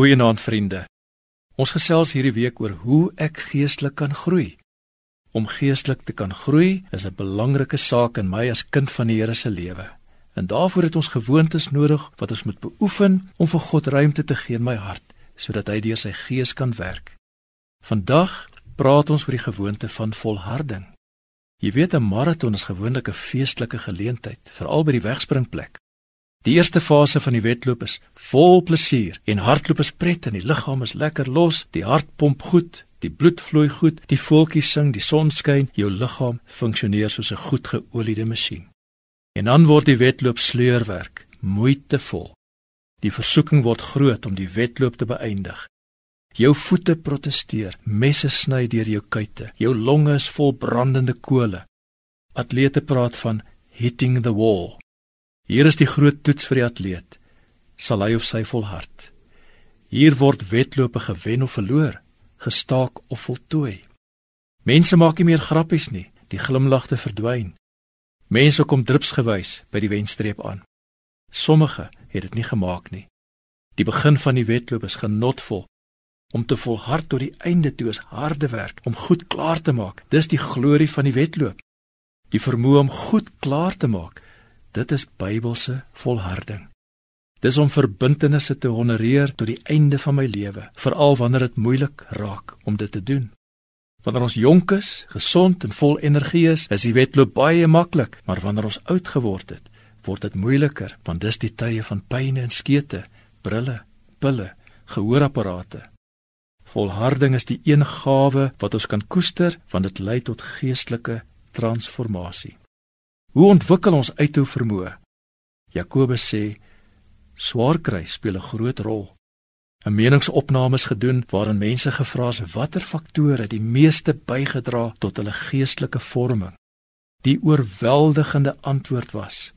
Goeienaand vriende. Ons gesels hierdie week oor hoe ek geestelik kan groei. Om geestelik te kan groei is 'n belangrike saak in my as kind van die Here se lewe. En daarvoor het ons gewoontes nodig wat ons moet beoefen om vir God ruimte te gee in my hart sodat hy deur sy gees kan werk. Vandag praat ons oor die gewoonte van volharding. Jy weet 'n maraton is gewoonlik 'n feestelike geleentheid, veral by die wegspringplek. Die eerste fase van die wedloop is vol plesier en hardloop is pret en die liggaam is lekker los, die hart pomp goed, die bloed vloei goed, die voeltjies sing, die son skyn, jou liggaam funksioneer soos 'n goed geoliede masjien. En dan word die wedloop sleurwerk, moeitevol. Die versoeking word groot om die wedloop te beëindig. Jou voete protesteer, messe sny deur jou kuite, jou longe is vol brandende kole. Atlete praat van hitting the wall. Hier is die groot toets vir die atleet. Sal hy of sy volhard? Hier word wedlope gewen of verloor, gestaak of voltooi. Mense maak nie meer grappies nie, die glimlagte verdwyn. Mense kom drupsgewys by die wenstreep aan. Sommige het dit nie gemaak nie. Die begin van die wedloop is genotvol. Om te volhard tot die einde toe is harde werk om goed klaar te maak. Dis die glorie van die wedloop. Die vermoë om goed klaar te maak Dit is Bybelse volharding. Dis om verbintenisse te honoreer tot die einde van my lewe, veral wanneer dit moeilik raak om dit te doen. Wanneer ons jonk is, gesond en vol energie is, is die wedloop baie maklik, maar wanneer ons oud geword het, word dit moeiliker, want dis die tye van pyn en skete, brille, pille, gehoorapparate. Volharding is die een gawe wat ons kan koester, want dit lei tot geestelike transformasie. Hoe ontwikkel ons uithou vermoë? Jakobus sê swaar kry speel 'n groot rol. 'n Meningsopname is gedoen waarin mense gevra is watter faktore die meeste bygedra tot hulle geestelike vorming. Die oorweldigende antwoord was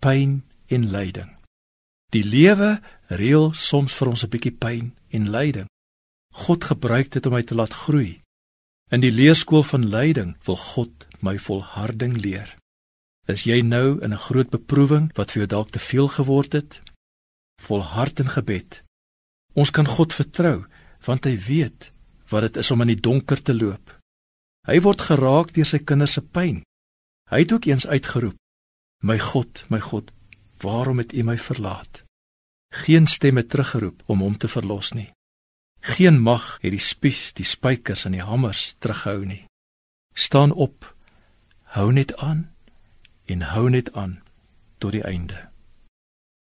pyn en lyding. Die lewe reël soms vir ons 'n bietjie pyn en lyding. God gebruik dit om my te laat groei. In die leerskool van lyding wil God my volharding leer. Is jy nou in 'n groot beproewing wat vir jou dalk te veel geword het? Volhard in gebed. Ons kan God vertrou want hy weet wat dit is om in die donker te loop. Hy word geraak deur sy kinders se pyn. Hy het ook eens uitgeroep: "My God, my God, waarom het U my verlaat?" Geen stem het teruggeroep om hom te verlos nie. Geen mag het die spies, die spykers en die hamers terughou nie. Staan op. Hou net aan en hou net aan tot die einde.